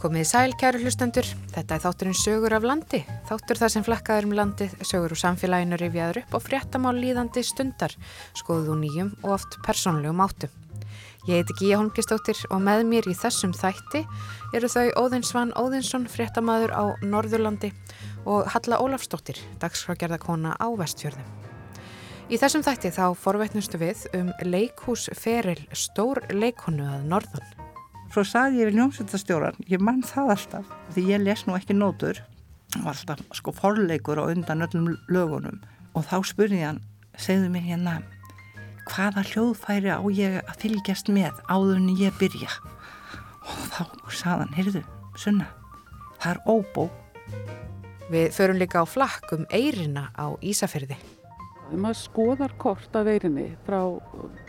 Komið í sæl, kæru hlustendur. Þetta er þátturinn Sögur af landi. Þáttur það sem flekkaður um landið, sögur úr samfélaginu rifjaður upp og fréttamál líðandi stundar, skoðuð úr nýjum og oft persónlegum áttum. Ég heiti Gíja Holmgistóttir og með mér í þessum þætti eru þau Óðinsvann Óðinsson, fréttamaður á Norðurlandi og Halla Ólafsdóttir, dagskrágerðakona á Vestfjörðum. Í þessum þætti þá forveitnustu við um leikhúsferil stór leikonu að Norðan. Svo saði ég við ljómsveitastjóran, ég mann það alltaf, því ég les nú ekki nótur, var alltaf sko forleikur og undan öllum lögunum og þá spurði hann, segðu mér hérna, hvaða hljóðfæri á ég að fylgjast með áður en ég byrja? Og þá saði hann, heyrðu, sunna, það er óbó. Við förum líka á flakk um Eirina á Ísafyrði. Þegar maður skoðar kort af Eirinni frá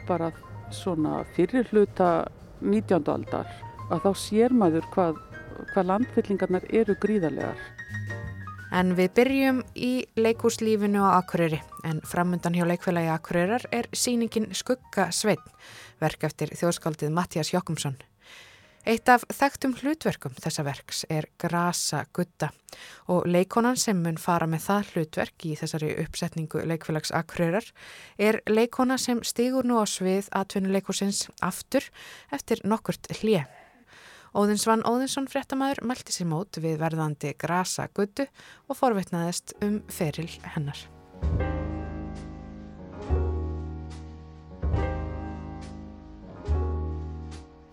bara svona fyrir hluta 19. aldar að þá sér maður hvað, hvað landfyllingarnar eru gríðarlegar. En við byrjum í leikúslífinu á Akureyri en framundan hjá leikfélagi Akureyrar er síningin Skugga Svein, verk eftir þjóðskaldið Mattias Jokkumsson. Eitt af þekktum hlutverkum þessa verks er Grasa Gutta og leikonan sem mun fara með það hlutverk í þessari uppsetningu leikfélags Akureyrar er leikona sem stígur nú á svið atvinnuleikursins aftur eftir nokkurt hlje. Óðinsvann Óðinsson fréttamaður mælti sér mót við verðandi Grasa Guttu og forveitnaðist um feril hennar.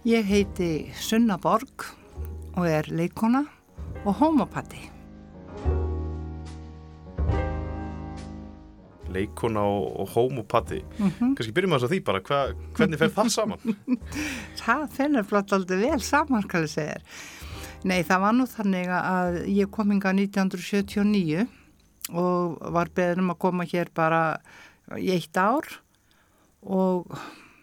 Ég heiti Sunna Borg og er leikona og homopati. Leikona og, og homopati. Mm -hmm. Kanski byrjum við þess að því bara, hva, hvernig fer það saman? það fennir flott aldrei vel saman, skal ég segja. Nei, það var nú þannig að ég kom hinga 1979 og var beður um að koma hér bara í eitt ár og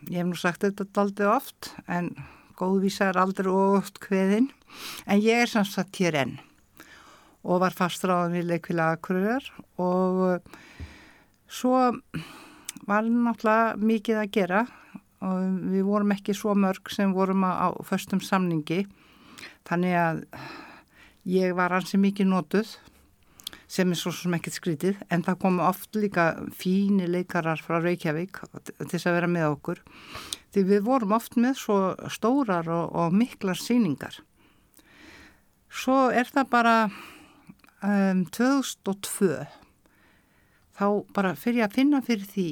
ég hef nú sagt þetta aldrei oft en góðvísa er aldrei oft hveðin en ég er samsagt hér enn og var fastráðan við leikvila aðkurðar og uh, svo var náttúrulega mikið að gera. Og við vorum ekki svo mörg sem vorum á förstum samningi. Þannig að ég var ansi mikið nótuð sem er svo sem ekkert skrítið en það komu oft líka fíni leikarar frá Reykjavík til þess að vera með okkur. Því við vorum oft með svo stórar og, og miklar síningar svo er það bara um, 2002 þá bara fyrir að finna fyrir því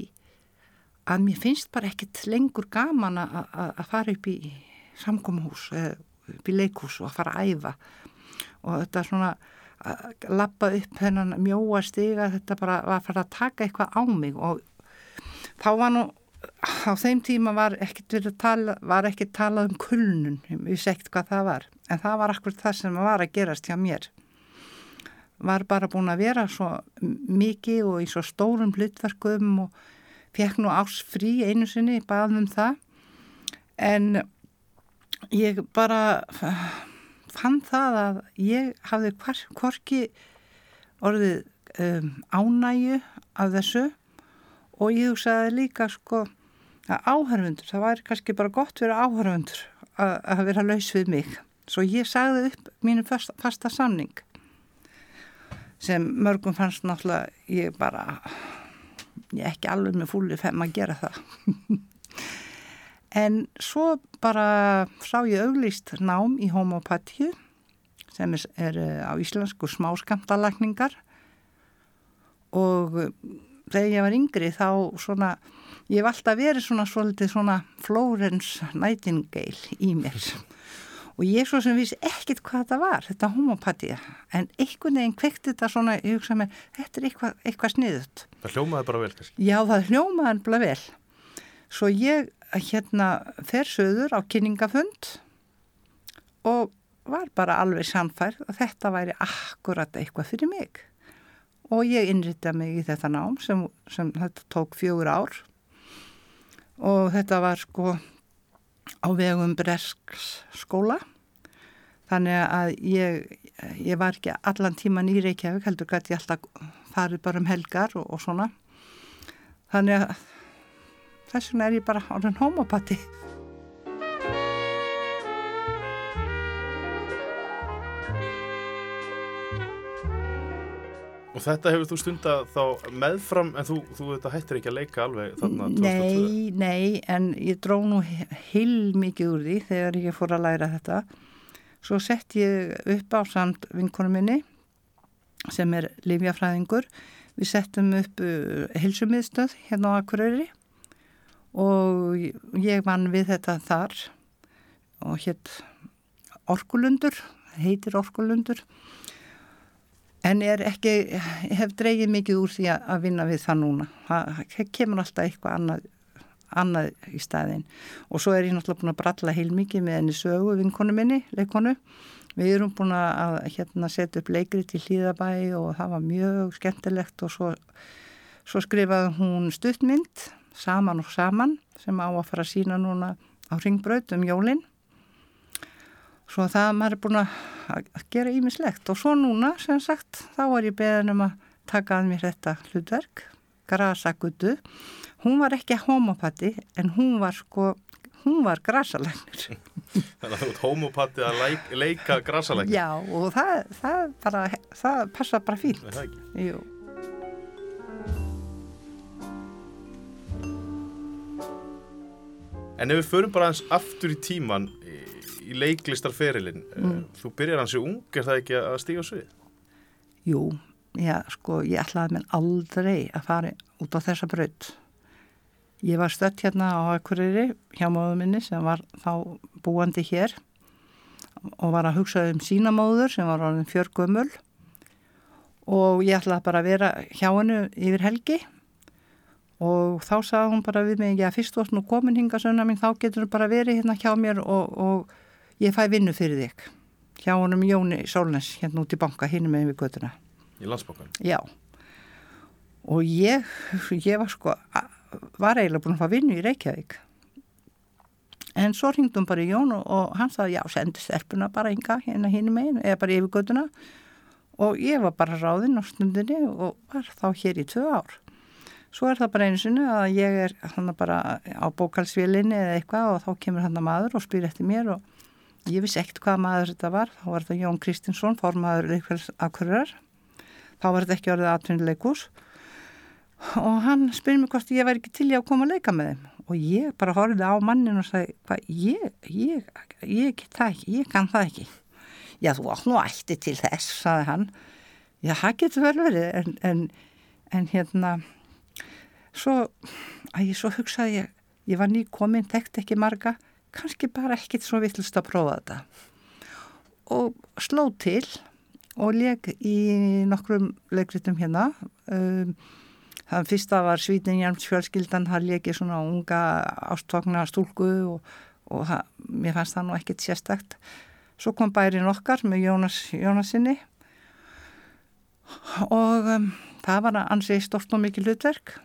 að mér finnst bara ekkert lengur gaman að fara upp í samkómahús upp í leikhús og að fara að æfa. Og þetta er svona lappa upp hennan mjóa stiga þetta bara var að fara að taka eitthvað á mig og þá var nú á þeim tíma var ekkert verið að tala var ekkert talað um kulnun við segt hvað það var en það var akkur það sem var að gerast hjá mér. Var bara búin að vera svo mikið og í svo stórum hlutverkum og fekk nú ás frí einu sinni, baðum það. En ég bara fann það að ég hafði hvorki orðið um, ánægu af þessu og ég hugsaði líka sko að áhörfundur, það væri kannski bara gott fyrir áhörfundur að, að vera laus við mig. Svo ég sagði upp mínu fasta, fasta samning sem mörgum fannst náttúrulega ég bara, ég ekki alveg með fúli fem að gera það. En svo bara sá ég auglýst nám í homopatíu sem er, er eh, á íslensku smáskamtalagningar og eh, þegar ég var yngri þá svona, ég hef alltaf verið svona svolítið svona Florence Nightingale í mér og ég svo sem vissi ekkit hvað þetta var, þetta homopatíu, en einhvern veginn kvekti þetta svona, ég hugsa mér, þetta er eitthvað, eitthvað sniðut. Það hljómaði bara vel kannski? Já, það hljómaði bara vel. Svo ég hérna fer söður á kynningafund og var bara alveg samfærð að þetta væri akkurat eitthvað fyrir mig. Og ég innrýtta mig í þetta nám sem, sem þetta tók fjögur ár. Og þetta var sko á vegum Bresks skóla. Þannig að ég, ég var ekki allan tíman í Reykjavík heldur gæti ég alltaf farið bara um helgar og, og svona. Þannig að þess vegna er ég bara orðin homopati Og þetta hefur þú stunda þá meðfram en þú, þú hættir ekki að leika alveg þarna 2002? Nei, nei, en ég dró nú heil mikið úr því þegar ég fór að læra þetta. Svo sett ég upp á samt vinkonum minni sem er livjafræðingur. Við settum upp uh, helsumiðstöð hérna á Akureyri og ég vann við þetta þar og hétt Orkulundur, heitir Orkulundur en ekki, hef dreigið mikið úr því að vinna við það núna. Það kemur alltaf eitthvað annað, annað í staðin og svo er ég náttúrulega búin að bralla heil mikið með henni sögu vinkonu minni, leikonu. Við erum búin að hérna, setja upp leikri til hlýðabæi og það var mjög skemmtilegt og svo, svo skrifaði hún stuttmynd saman og saman sem á að fara að sína núna á ringbraut um jólinn Svo það maður er búin að gera ímislegt og svo núna sem sagt þá er ég beðin um að taka að mér þetta hlutverk, grasagutu. Hún var ekki homopati en hún var sko, hún var grasalegnir. Þannig að þú ert homopati að leik, leika grasalegnir. Já og það, það, bara, það passa bara fínt. Það ekki. Jú. En ef við förum bara eins aftur í tíman í leiklistarferilin mm. þú byrjar hansi ung, er það ekki að stíga svið? Jú, já, sko, ég ætlaði mér aldrei að fara út á þessa braut ég var stött hérna á Akureyri hjá móðu minni sem var þá búandi hér og var að hugsa um sína móður sem var orðin fjörgumul og ég ætlaði bara að vera hjá hennu yfir helgi og þá sagði hún bara við mig, já fyrst og nú komin hinga sögna mín, þá getur þú bara verið hérna hjá mér og, og ég fæ vinnu fyrir þig. Hjá honum Jóni Sólnes hérna út í banka hinn með við götuna. Í landsbókan? Já. Og ég, ég var sko var eiginlega búin að fá vinnu í Reykjavík. En svo ringdum bara Jón og, og hann sagði já, sendi stelpuna bara hinga hérna hinn með eða bara yfir götuna. Og ég var bara ráðinn á stundinni og var þá hér í tvö ár Svo er það bara einu sinni að ég er þannig bara á bókalsvílinni eða eitthvað og þá kemur hann að maður og spyr eftir mér og Ég vissi ekkert hvað maður þetta var, þá var þetta Jón Kristinsson, formaður leikfélags akkurar, þá var þetta ekki orðið atvinnuleikus og hann spyrir mig hvort ég væri ekki til ég að koma að leika með þeim og ég bara horfið á mannin og sagði, hvað, ég, ég, ég get það ekki, ég kann það ekki. Já, þú átt nú ætti til þess, sagði hann. Já, það getur vel verið, en, en, en hérna, svo, að ég svo hugsaði ég, ég var ný komin, þekkt ekki marga, kannski bara ekkit svo vittlust að prófa þetta. Og sló til og leg í nokkrum leikritum hérna. Um, þann fyrsta var Svítinjarms fjölskyldan það legi svona unga ástvagna stúlku og, og það, mér fannst það nú ekkit sérstakt. Svo kom bærin okkar með Jónas, Jónasinni og um, það var ansið stort og mikið hlutverk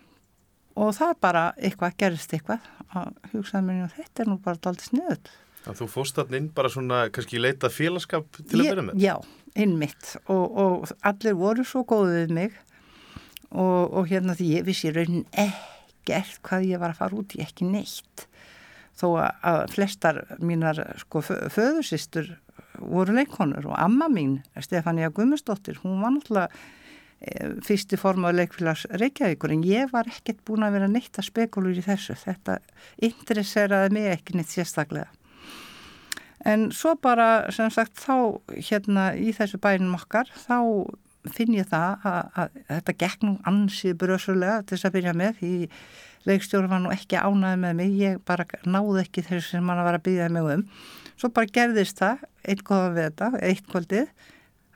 og það bara eitthvað gerist eitthvað að hugsaða mér og þetta er nú bara aldrei sniðut. Þú fórst alltaf inn bara svona kannski leita félagskap til að vera með? Já, innmitt og, og allir voru svo góðið við mig og, og hérna því ég vissi raunin ekkert hvað ég var að fara út í ekki neitt þó að flestar mínar sko föðursistur voru leikonur og amma mín, Stefania Gummistóttir, hún var náttúrulega fyrsti form á leikfélags Reykjavíkur en ég var ekkert búin að vera neitt að spekulur í þessu. Þetta interesseraði mig ekki neitt sérstaklega. En svo bara sem sagt þá hérna í þessu bænum okkar þá finn ég það að, að, að þetta nú ansið bröðsulega til þess að byrja með því leikstjóru var nú ekki ánaði með mig. Ég bara náði ekki þessu sem mann var að byggja mig um. Svo bara gerðist það góða við þetta, eitt kvöldið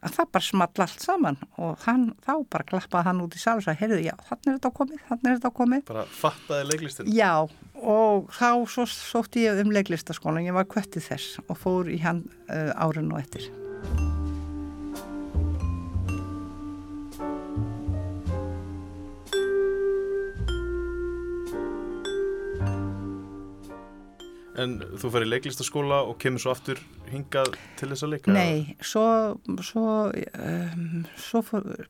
að það bara small allt saman og hann, þá bara klappaði hann út í sál og sagði, heyrðu, já, þannig er þetta komið, þannig er þetta komið. Bara fattaði leiklistin? Já, og þá svo sótti ég um leiklistaskólan, ég var kvettið þess og fór í hann uh, árun og eftir. En þú fer í leiklistaskóla og kemur svo aftur hingað til þess að leika? Nei, svo, svo, um, svo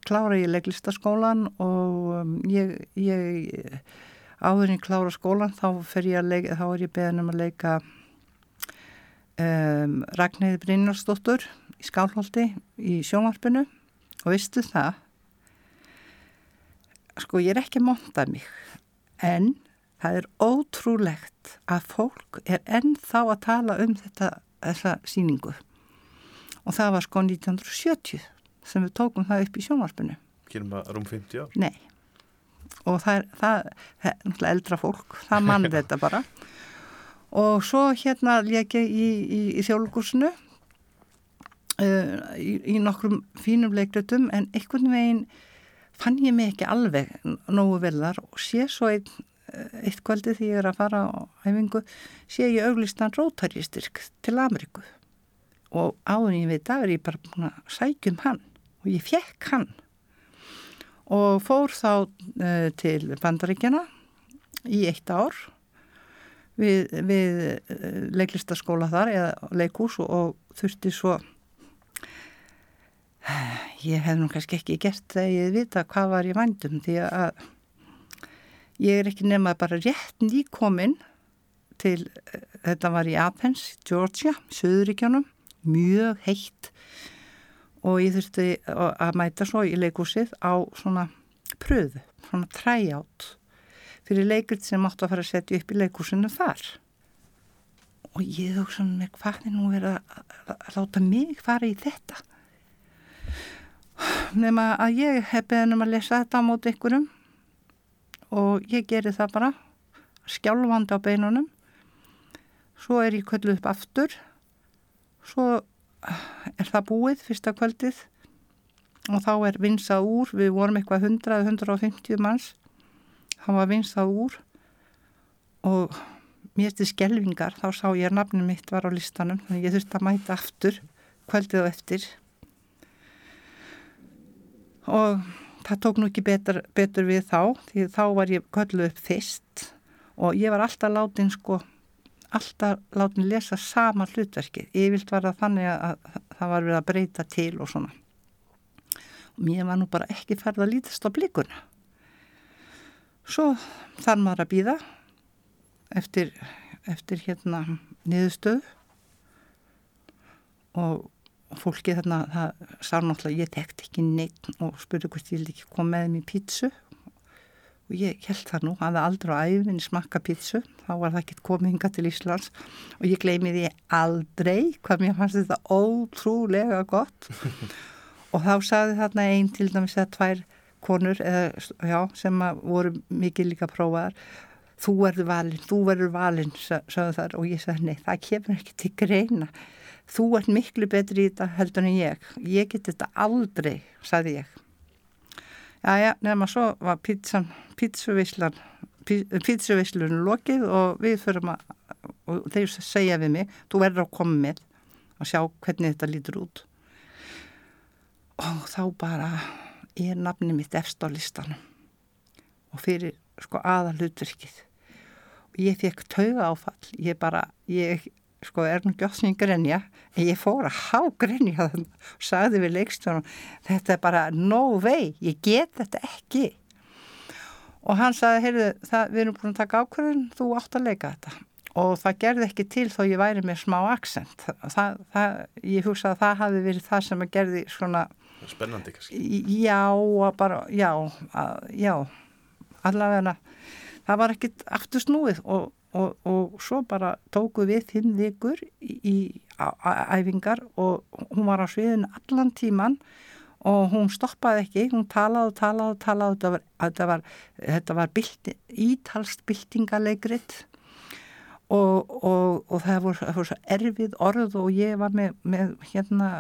klára ég leiklistaskólan og um, ég, ég áður ég klára skólan þá ég leika, þá er ég beðin um að leika um, Ragnæði Brynjarsdóttur í Skálholti í sjónvarpinu og vistu það sko ég er ekki að monta mig en það er ótrúlegt að fólk er ennþá að tala um þetta, þessa síningu og það var sko 1970 sem við tókum það upp í sjónvarpinu. Kynum að rúm 50 ár? Nei. Og það er, það, er náttúrulega eldra fólk það mann þetta bara. Og svo hérna leki í, í, í þjólugursinu uh, í, í nokkrum fínum leiklutum en einhvern veginn fann ég mig ekki alveg nógu vel þar og sé svo einn eitt kvöldi því ég er að fara á æfingu sé ég auglistan rótaristyrk til Ameríku. Og áður ég veit að er ég bara búin að sækjum hann og ég fekk hann. Og fór þá uh, til Bandaríkjana í eitt ár við, við uh, leiklistaskóla þar eða leikús og, þurfti svo ég hef nú kannski ekki gert það ég vita hvað var ég vandum því að ég er ekki nema bara rétt nýkominn til, þetta var í Athens, Georgia, Suðuríkjónum, mjög heitt og ég þurfti að mæta svo í leikúsið á svona pröðu, svona træjátt fyrir leikrit sem átt að fara að setja upp í leikúsinu þar. Og ég hugsa með hvað er nú að, að láta mig fara í þetta? Nefna að ég hef beðin um að lesa þetta á móti ykkurum og ég geri það bara skjálfandi á beinunum. Svo er ég kölluð upp aftur. Svo er það búið fyrsta kvöldið. Og þá er vinsað úr við vorum eitthvað 100-150 manns. Hann var vinsað úr. Og mér til skelvingar þá sá ég að nafnum mitt var á listanum þannig ég þurfti að mæta aftur kvöldið og eftir. Og það tók nú ekki betur, betur við þá því þá var ég kölluð upp fyrst og ég var alltaf látin sko alltaf látin lesa sama hlutverki yfirlt var það þannig að það var verið að breyta til og svona. Og mér var nú bara ekki færð að lítast á blikuna svo þar maður að býða eftir, eftir hérna niðurstöð og fólki þarna, það sá náttúrulega, ég tekti ekki neitt og spurði hvort ég vil ekki koma með mér pítsu. Og ég held það nú, hafði aldrei á æfinni smakka pítsu, þá var það ekkert kominga til Íslands. Og ég gleymi því aldrei hvað mér fannst þetta ótrúlega gott. Og þá saði þarna einn til dæmis eða tvær konur eða, já, sem voru mikið líka prófaðar. Þú verður valinn, þú verður valinn sagði þar og ég sagði nei, það kemur ekki til greina þú ert miklu betri í þetta heldur en ég. Ég get þetta aldrei, sagði ég. Já, já, nefnum að svo var pítsuvislan pítsuvislun lokið og við förum að og þeir segja við mig, þú verður að koma með og sjá hvernig þetta lítur út. Og þá bara er nafni mitt efst á listanum og fyrir sko aðal hlutverkið og ég fekk tauga áfall ég bara, ég sko er nú ég grenja en ég fór að há grenja og sagði við leikstjónum þetta er bara no way, ég get þetta ekki. Og hann sagði heyrðu, það, við erum búin að taka ákvörðun þú átt að leika þetta. Og það gerði ekki til þó ég væri með smá það, ég hugsa að það hafi verið það sem að gerði svona Spennandi kannski. Já, bara, já, já allavega það var ekkit aftur snúið og og, og svo bara tóku við fimm vikur í, æfingar og hún var á sviðinu allan tíman og hún stoppaði ekki, hún talaði og talaði og talaði, þetta var, þetta var, þetta var bylti, ítalst byltingalegrit og, og, og það voru, voru svo erfið orð og ég var með, með hérna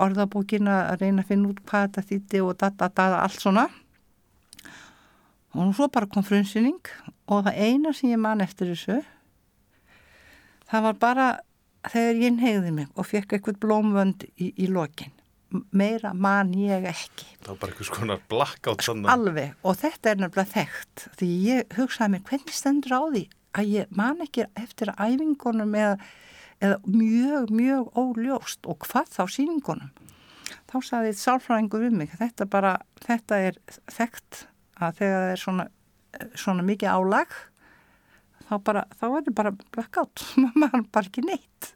orðabókina að reyna að finna út hvað þetta þýtti og da da da allt svona. Og svo bara kom frunsinning og það eina sem ég man eftir þessu það var bara þegar ég neyði mig og fekk eitthvað blómvönd í, í lokin. Meira man ég ekki. Það var bara eitthvað skonar blackout alveg. Og þetta er nefnilega þekkt því ég hugsaði mér hvernig stendur á því að ég man ekki eftir æfingunum eða, eða mjög mjög óljóst og hvað þá síningunum þá saði sálfræðingur um mig þetta bara, þetta er þekkt að þegar það er svona, svona mikið álag þá, bara, þá er þetta bara blackout maður bara ekki neitt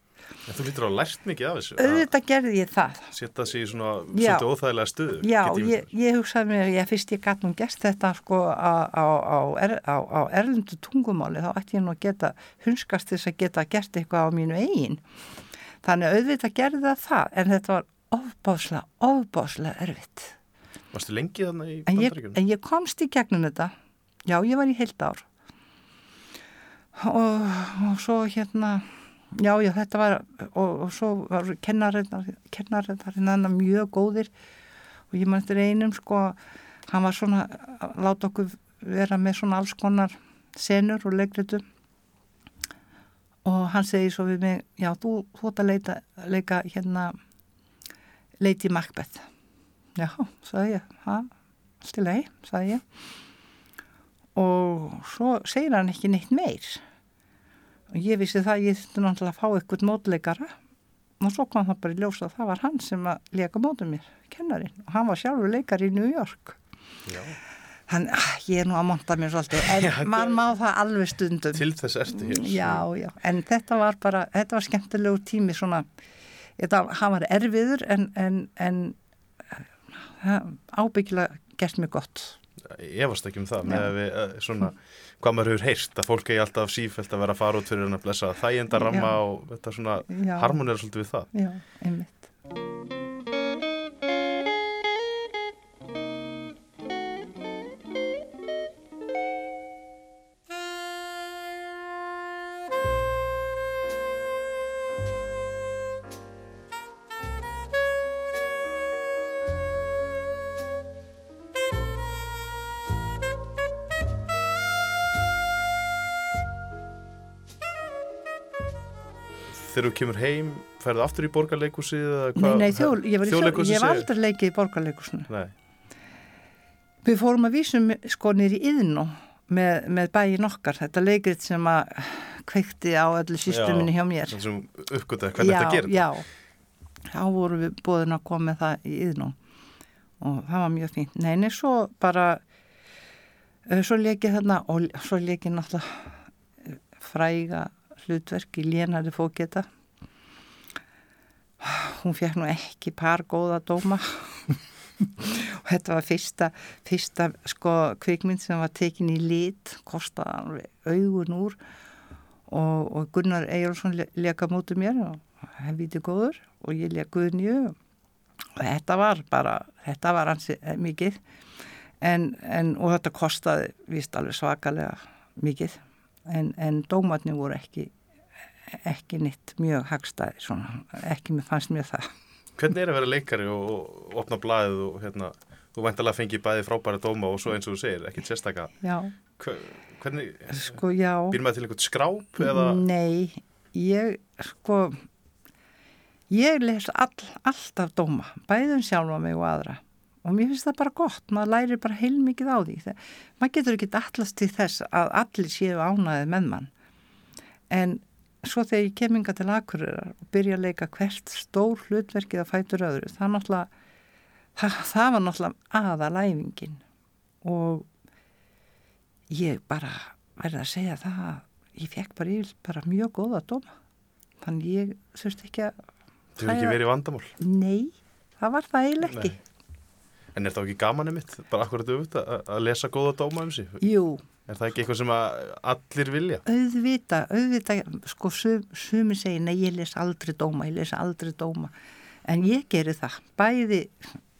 En þú lítur á lært mikið af þessu. auðvitað gerði ég það Setta sig í svona svolítið óþægilega stuðu. Já, ég, ég hugsaði mér, ég fyrst ég gæti nú gert þetta sko á, á, á, er, á, á erlendu tungumáli, þá ætti ég nú að geta hunskast þess að geta gert eitthvað á mínu eigin. Þannig að auðvitað gerði það það, en þetta var ofbáslega, ofbáslega erfitt. Varstu lengi þarna í En ég, bandaríkjunum? en ég komst í gegnum þetta, já, ég var í heilt ár. Og, og svo hérna, já, já, þetta var, og, og svo var kennarinnar, kennarinnar mjög góðir og ég maður eftir einum, sko, hann var svona, láta okkur vera með svona alls konar senur og leikritu og hann segi svo við mig, já, þú, ert að leita, leika hérna, leiti Macbeth. Já, sagði ég, ha, stilei, sagði ég. Og svo segir hann ekki neitt meir. Og ég vissi það, ég þurfti náttúrulega að fá eitthvað mótleikara. Og svo kom það bara í ljósa að það var hann sem að leka mótum mér, kennarinn. Og hann var sjálfur leikari í New York. Já. Þannig, ah, ég er nú að monta mér svolítið, en Já, mann má það alveg stundum. Til þess ertu hér. Já, já, en þetta var bara, þetta var skemmtilegu tími svona, þetta, hann var erfiður en, en, en uh, ábyggilega gert mér gott. Varst ekki um það með að við, eh, svona, hvað maður hefur heyrt að fólk eigi alltaf sífælt að vera að fara út fyrir hann að blessa þæginda ramma Já. og þetta svona harmonera svolítið við það. Já, einmitt. Þegar þú kemur heim, ferðu aftur í borgarleikusið eða Nei, nei, þjó, ég, var í þjó, Þjóðleikhúsið ég var aldrei leikið í borgarleikusinu. Nei, Við fórum að vísum sko nýri yðnú með, með bæin okkar, þetta leikrit sem að kveikti á öllu systeminni hjá mér. svona sem uppgötaði hvernig þetta gerir. Já, þá vorum við búin að koma með það í yðnum og það var mjög fínt. Nei, nei, svo bara, uh, svo leikið þarna og svo leikið náttúrulega eh, fræga hlutverk í lénari fóketa. Hún fekk nú ekki par góða dóma. Og þetta var fyrsta, fyrsta sko kvikmynd sem var tekin í lit, kostaði alveg augun úr. Og, og Gunnar Eyjálsson le leka mútið mér og hann viti góður og ég leka Guðnju og þetta var bara, þetta var hansi mikið. En, en, og þetta kostaði vist alveg svakalega mikið. En, en dómatni voru ekki ekki nýtt mjög hagstæði svona, ekki mér fannst mér það. Hvernig er að vera leikari og, opna blaðið og hérna, þú væntalega fengið bæði frábæra dóma og svo eins og þú segir, ekki sérstaka. já, Hver, hvernig, sko já. býr maður til einhvern skráp eða? Nei, ég sko ég les all, alltaf dóma, bæðum sjálfa mig og aðra. Og mér finnst það bara gott, maður læri bara heilmikið á því. Maður getur ekki allast til þess að allir séu ánæðið með mann. En svo þegar ég kem inga til Akureyrar og byrja að leika hvert stór hlutverkið að fætur öðru, það náttúrulega það, það var náttúrulega aðalæfingin. Og ég bara verði að segja það að ég fekk bara yfir bara mjög góða dóma. Þannig ég þurfti ekki að Þú hefur ekki verið vandamál. nei, það var það eiginlega ekki. En er það ekki gaman einmitt, bara akkurat auðvitað að, lesa góða dóma um sig? jú, Er það ekki eitthvað sem allir vilja? auðvita, auðvita sko sum, sumi segi, nei ég les aldrei dóma ég les aldrei dóma. En ég geri það, bæði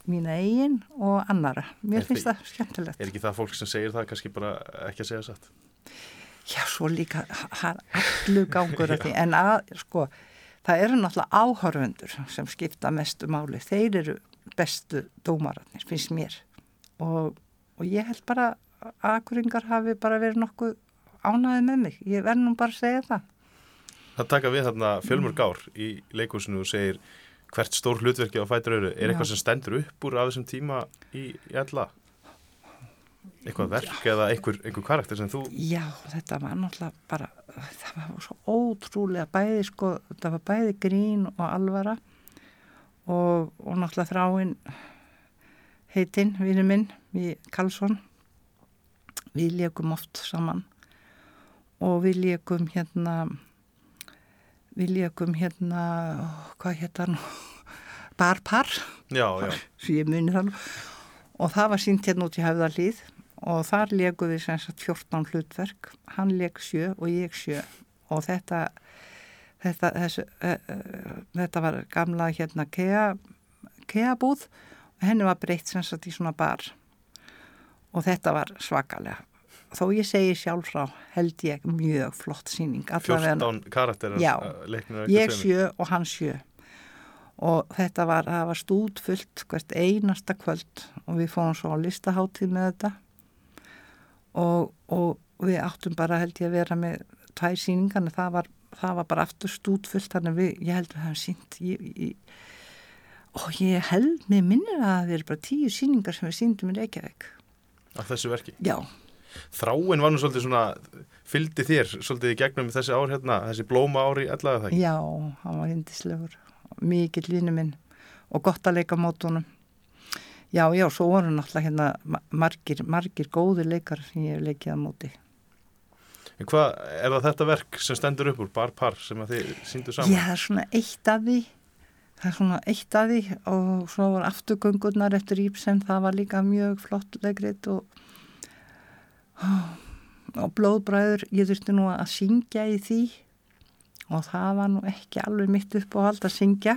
mína eigin og annara mér Er finnst það skemmtilegt. Er ekki það fólk sem segir það kannski bara ekki að segja satt? Já, svo líka, það er allu gangur af því, en að, sko, það eru náttúrulega áhörfundur sem skipta mestu máli, þeir eru bestu dómararnir, finnst mér. Og, og ég held bara að akkuringar hafi bara verið nokkuð ánæðið með mig, ég verð nú bara að segja það. Það taka við þarna fjölmörg ár í leikúsinu og segir hvert stór hlutverki á fætur öru. Er Já. eitthvað sem stendur upp úr af þessum tíma í, alla? Eitthvað verk eða einhver, einhver karakter sem þú... Já, þetta var náttúrulega bara, það var svo ótrúlega bæði, sko, þetta var bæði grín og alvara og, og náttúrulega þráinn heitinn, vinnu minn, Karlsson, við leikum oft saman. Og við leikum hérna við leikum hérna, hvað hérna barpar, Já, já. nú, og það var sínt hérna út í höfðalíð og þar leikum við sem sagt 14 hlutverk, hann leik sjö og ég sjö. Og þetta, þetta, þessu, e, þetta var gamla hérna kea, kea búð og henni var breytt sem sagt í svona bar og þetta var svakalega. Þó ég segi sjálf frá held ég mjög flott síning. allavega- 14 karakterar af ég sjö og hann sjö og þetta var, það var stúd fullt hvert einasta kvöld og við fórum svo á listaháttíð með þetta og, og við áttum bara held ég að vera með tvær síningarna, það var, það var bara aftur stúd fullt, þannig við, ég held að við hefum sínt ég, ég, og ég held með minnir að það eru bara tíu síningar sem við síndum í Reykjavík Af þessu verki. já, Þráin var nú svolítið svona, fylgdi þér svolítið í gegnum þessi ár hérna, þessi blóma ári ellaði það ekki? Já, hann var hindislegur, mikill vinnu minn og gott að leika mótunum. Já, já, svo voru náttúrulega hérna ma- margir, margir góði leikar sem ég hef leikið að móti. En hvað, er það þetta verk sem stendur upp úr, bar par, sem að þið síndu Já, saman? það er svona eitt af því, það er svona eitt af því og svo var afturgöngurnar eftir Íbsen, það var líka mjög flott leikrit og, og blóðbræður, ég þurfti nú að syngja í því og það var nú ekki alveg mitt upp á hald að syngja.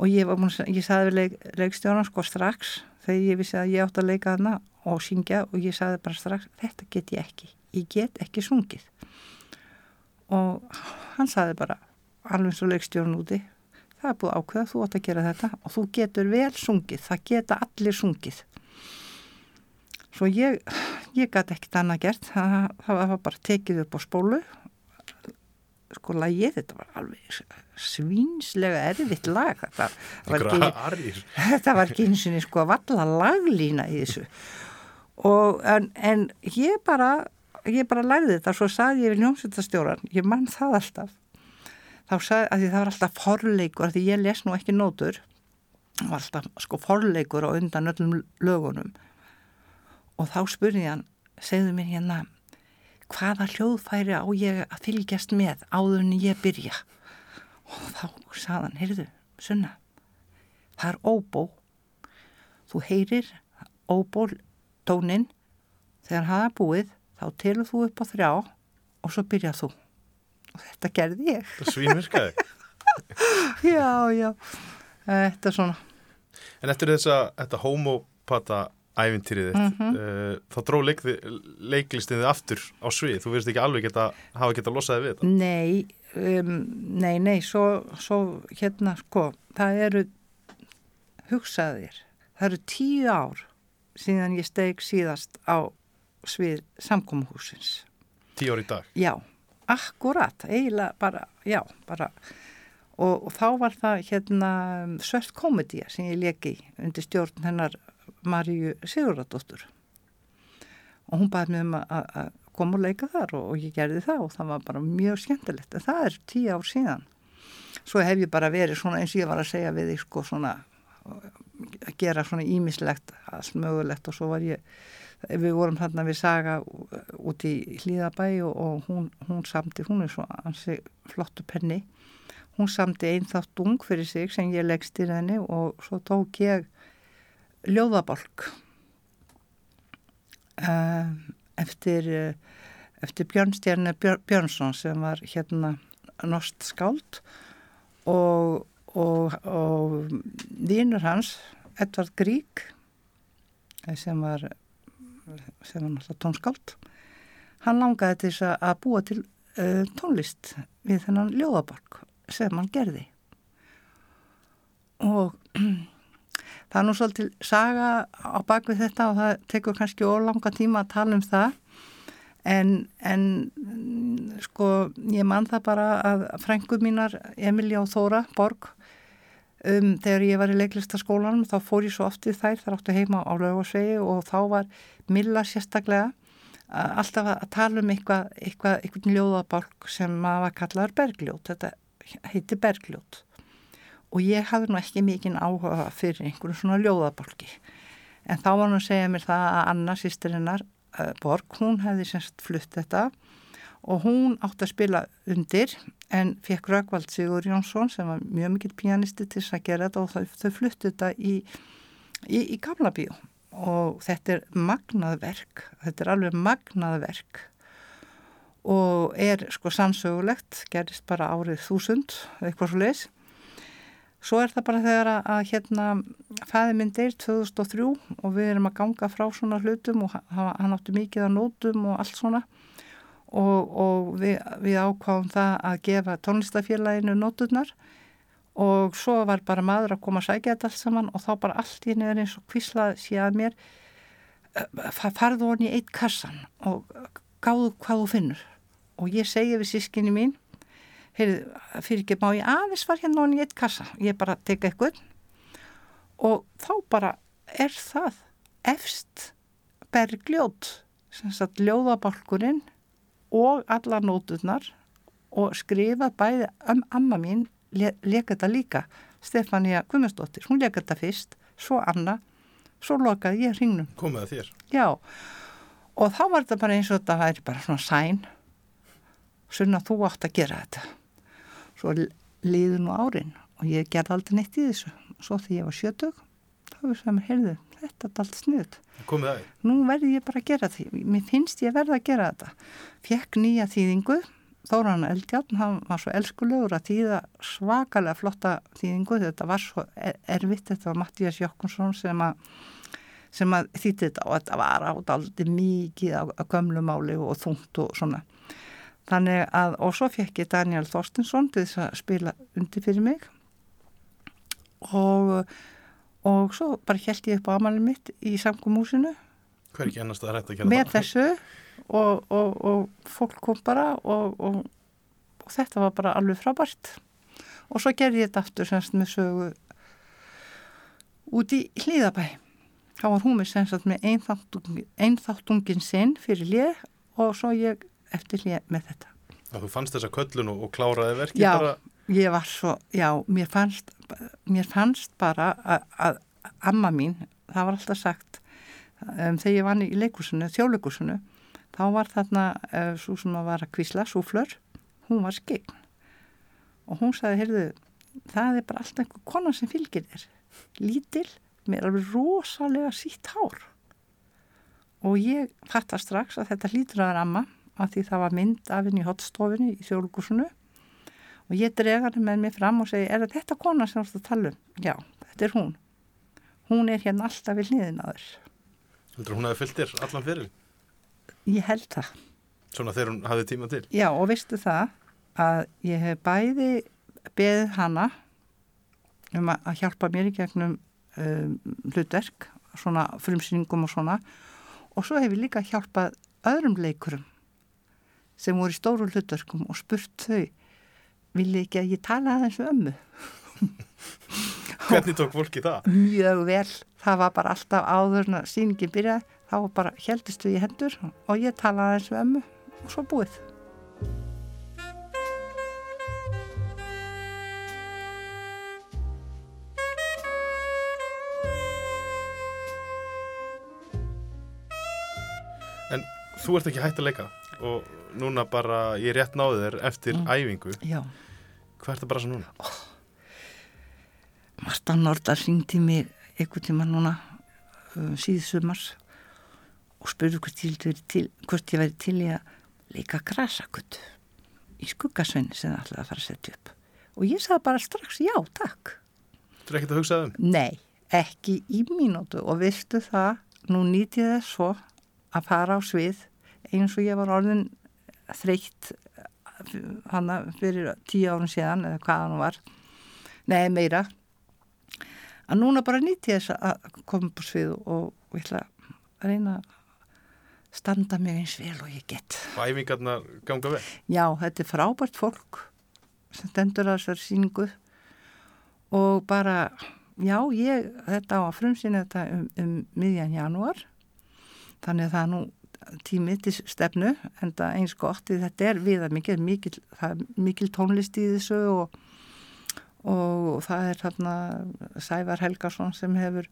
Og ég, var, búin að- ég sagði við leik, leikstjóran sko strax þegar ég vissi að ég átt að leika hana og syngja og ég sagði bara strax þetta get ég ekki, ég get ekki sungið. Og hann sagði bara alveg svo leikstjórn úti það er búið að ákveða, þú átt að gera þetta og þú getur vel sungið, það geta allir sungið. Svo ég ég gæti ekkert annað gert. Það, það var bara tekið upp á spólu. Sko lagið, þetta var alveg svínslega erfitt lag. Þetta var ekki, þetta var ekki eins og sko valla laglína í þessu. Og en, en ég bara ég bara lagði þetta. Svo saði ég við ljómsveitastjóran, ég mann það alltaf þá sagði að það var alltaf forleikur, að því ég les nú ekki nótur það var alltaf sko forleikur á undan öllum lögunum. Og þá spurði hann segðu mér hérna hvaða hljóðfæri á ég að fylgjast með áður en ég byrja? Og þá sagði hann, heyrðu, sunna það er óbó. Þú heyrir óbó tónin þegar það er búið þá telur þú upp á þrjá og svo byrjað þú og þetta gerði ég Það svínvirkaði. já, já, þetta er svona En eftir þessa, þetta homopata ævintýrið þitt, Mhm. uh, þá dró leik, leiklistið þið aftur á svið. Þú veist ekki alveg geta, hafa geta losaði við þetta. Nei, um, nei, nei, svo, svo hérna sko, það eru, hugsaðir, það eru tíu ár síðan ég steg síðast á svið samkómuhúsins. Tíu ár í dag. Já, akkurat, eiginlega bara, já, bara, og, og þá var það hérna svört komedía sem ég leki undir stjórn hennar Maríu Sigurðardóttur. Og hún bæði mig um að að koma og leika þar og, og ég gerði það og það var bara mjög skemmtilegt. En það er tíu ár síðan. Svo hef ég bara verið svona eins og ég var að segja við þig sko svona að gera svona ímislegt allt mögulegt og svo var ég við vorum þarna við saga út í hlýðabæ og, og hún, hún samti, hún er svo ansi flottu penni. Hún samti einn þátt ung fyrir sig sem ég leggst í henni og svo tók ég ljóðabolk uh, eftir eftir Björnstjarni Björn, Björnsson sem var hérna nost skáld og, og, og vínur hans Edvard Grík sem var sem var náttúrulega tónskáld. Hann langaði til þess að búa til uh, tónlist við þennan ljóðaborg sem hann gerði. Og það er nú svolítið saga á bakvið þetta og það tekur kannski ólanga tíma að tala um það. En, en sko ég man það bara að frængu mínar Emilja og Þóra Borg um, þegar ég var í leiklistaskólanum þá fór ég svo oft við þær þar áttu heima á laugarsvegi og þá var Milla sérstaklega alltaf að tala um eitthvað, eitthvað, eitthvað ljóðabalk sem maður kallar bergljót, þetta heiti bergljót. Og ég hafði nú ekki mikinn áhuga fyrir einhverju svona ljóðabalki en þá var hann að segja mér það að Anna, sýstirinnar Borg, hún hefði semst flutt þetta og hún átti að spila undir en fekk Rögvald Sigur Jónsson sem var mjög mikill pianisti til þess að gera þetta og þau, þau fluttu þetta í, í, í gamla bíó. Og þetta er magnað verk, þetta er alveg magnað verk. Og er sko sannsögulegt, gerist bara árið þúsund, eitthvað svo leiðis. Svo er það bara þegar að, að hérna fæði minn deyr 2003 og við erum að ganga frá svona hlutum og hann átti mikið að nótum og allt svona og, og við, við ákváðum það að gefa tónlistafélaginu nóturnar og svo var bara maður að koma að sækja þetta allt saman og þá bara allt í neður eins og kvislað séð mér farðu honni í eitt kassan og gáðu hvað þú finnur. Og ég segi við sískinni mín heyrðu, fyrir ekki má ég aðeins var hérna honni í eitt kassa? Ég bara teka eitthvað og þá bara er það efst bergljót sem sagt ljóðabalkurinn og alla nóturnar og skrifa bæði um amma mín le leka þetta líka Stefania Guðmundsdóttir, hún leka þetta fyrst svo Anna, svo lokaði ég hringnum. Komið að þér? Já, og þá var þetta bara eins og þetta væri bara svona sæn svona þú átt að gera þetta svo liði nú árin og ég gerði aldrei neitt í þessu svo því ég var sjötug það mér, heyrðu, þetta er allt snuð Komið að þér? Nú verði ég bara að gera því. Mér finnst ég verða að gera þetta. Fekk nýja þýðingu Þóran Eldjarn, hann var svo elskulegur að þýða svakalega flotta þýðingu, þetta var svo erfitt, þetta var Mattías Jokkunsson sem að, sem að þýtti þetta og þetta var átt aldrei mikið á, á gömlumáli og þungt og svona. Þannig að, og svo fekk ég Daniel Þorstinsson til þess að spila undir fyrir mig. Og, og svo bara held ég upp á amalinn mitt í samkumúsinu. Hver ekki ennast að þetta að gera það? Með þessu og, og, og fólk kom bara og, og þetta var bara alveg frábært og svo gerði ég þetta aftur semst með sögu út í hlýðabæ þá var hún með semst með einþáttungin sinn fyrir lið og svo ég eftir lið með þetta að Þú fannst þessa köllun og kláraði verki já, bara? Ég var svo, já, mér fannst mér fannst bara að, amma mín, það var alltaf sagt um, þegar ég vann í leikursunu, þjóðleikursunu þá var þarna uh, svo sem að var að kvísla, súflör, hún var skegn og hún sagði, heyrðu, það er bara alltaf einhver konar sem fylgir þér, lítil, með alveg rosalega sítt hár. Og ég fattar strax að þetta hlýtur að vera amma að því það var mynd af henni í hotstofinni í þjóðlugusinu og ég drega henni með mér fram og segi, er þetta konar sem þú ætti að tala um? Já, þetta er hún. Hún er hérna alltaf við hliðin að þér. Heldur hún hefði fyllt þér allan fyrir? Ég held það. Svona þegar hún hafði tíma til? Já og veistu það að ég hef bæði beðið hana um að hjálpa mér í gegnum um, hlutverk, svona frumsýningum og svona og svo hef ég líka hjálpað öðrum leikurum sem voru í stóru hlutverkum og spurt þau vilja ekki að ég tala aðeins um ömmu Hvernig tók fólki það? Mjög vel, það var bara alltaf áður en að síningin byrjaði þá bara heldist við í hendur og ég talaði eins við ömmu og svo búið. En þú ert ekki hægt að leika og núna bara ég rétt náði þér eftir mm. æfingu. Já. Hvað er það bara svo núna? Oh. Marta Nordar ringdi mér einhvern tíma núna um, síðsumars og spurðu hvort ég, væri til í að leika grasakut í skuggasvein sem það ætlaði að fara að setja upp og ég sagði bara strax já, takk Þú er ekkert að hugsa um? Nei, ekki í mínútu og vistu það, nú nýtti ég þess svo að fara á svið eins og ég var orðin þreytt hana fyrir tíu árun síðan eða hvaða hann var nei, meira að núna bara nýtti ég þess að koma på svið og, og ég ætla að reyna að standa mig eins vel og ég get. Æfingarna ganga vel? Já, þetta er frábært fólk sem stendur að þessar síningu og bara, já, ég, þetta á að frumsýna þetta um, um miðjan janúar, þannig að það nú tímið til stefnu, en það eins gott, þetta er viða mikil, mikil, mikil tónlist í þessu og, og það er þarna Sævar Helgarsson sem hefur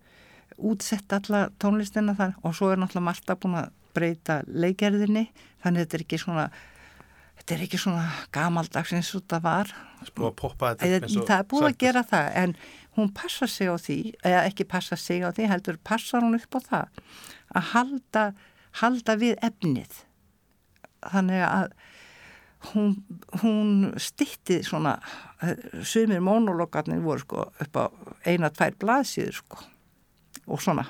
útsett alla tónlistina þann og svo er náttúrulega Marta búin að breyta leikerðinni þannig þetta er ekki svona þetta er ekki svona gamaldags eins og það var. Búið að poppa þetta Eða, það er búið að gera það en hún passa sig á því, eða ekki passa sig á því, heldur passar hún upp á það að halda, halda við efnið. Þannig að hún, hún stitti svona, eh, sumir mónologarnir voru sko upp á eina, tvær blaðsíður sko og svona.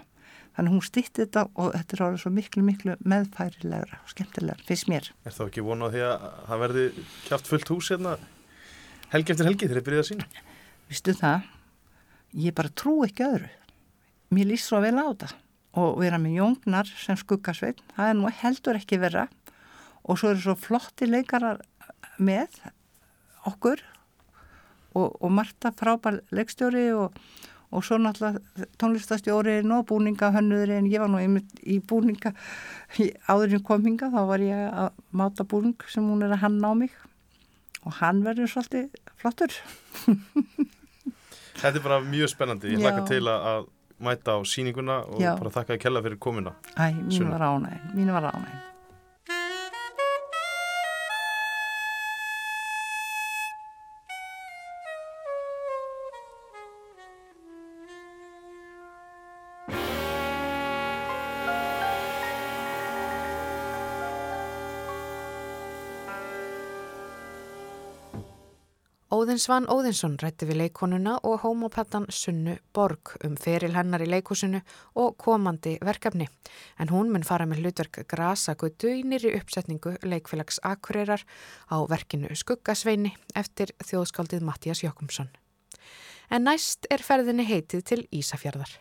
Þannig hún stitti þetta og þetta er árið svo miklu, miklu meðfærilegra og skemmtilegra, finnst mér. Er þá ekki vonað því að það verði kjátt fullt hús hérna helgi eftir helgi þegar þið byrjaði að sína? Vistu það, ég bara trú ekki öðru. Mér líst svo vel á þetta og vera með jóngnar sem skuggasveit, það er nú heldur ekki vera og svo eru svo flotti leikarar með okkur og, og Marta frábær leikstjóri og, og svo náttúrulega tónlistastjórin og búningahönnurinn, ég var nú einmitt í búninga áðurinn kominga, þá var ég að máta búning sem hún er að hanna á mig og hann verður svolítið flottur. Þetta er bara mjög spennandi. Ég Já. hlakka til að mæta á síninguna og Já. bara þakka að kella fyrir komuna. Æ, mín var ánægn, mín var ánægn. Óðinsvann Óðinsson rætti við leikonuna og homopattan Sunnu Borg um feril hennar í leikúsinu og komandi verkefni. En hún mun fara með hlutverk Grasagötu í nýri uppsetningu leikfélags Akureyrar á verkinu Skuggasveini eftir þjóðskaldið Mattias Jokumsson. En næst er ferðinni heitið til Ísafjörðar.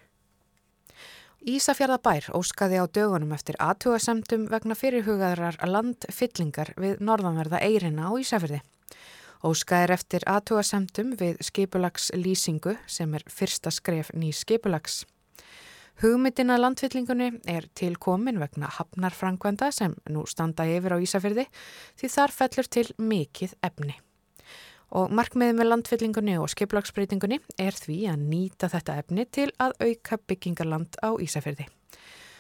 Ísafjörðabær óskaði á dögunum eftir aðtugasemdum vegna fyrirhugaðrar landfyllingar við norðanverða Eirina á Ísafjörði. Óska er eftir aðtugasemdum við skipulagslýsingu sem er fyrsta skref ný skipulags. Hugmyndin að landfyllingunni er tilkomin vegna hafnarfrangvenda sem nú standa yfir á Ísafjörði því þar fellur til mikið efni. Og markmiðið með landfyllingunni og skipulagsbreytingunni er því að nýta þetta efni til að auka byggingarland á Ísafjörði.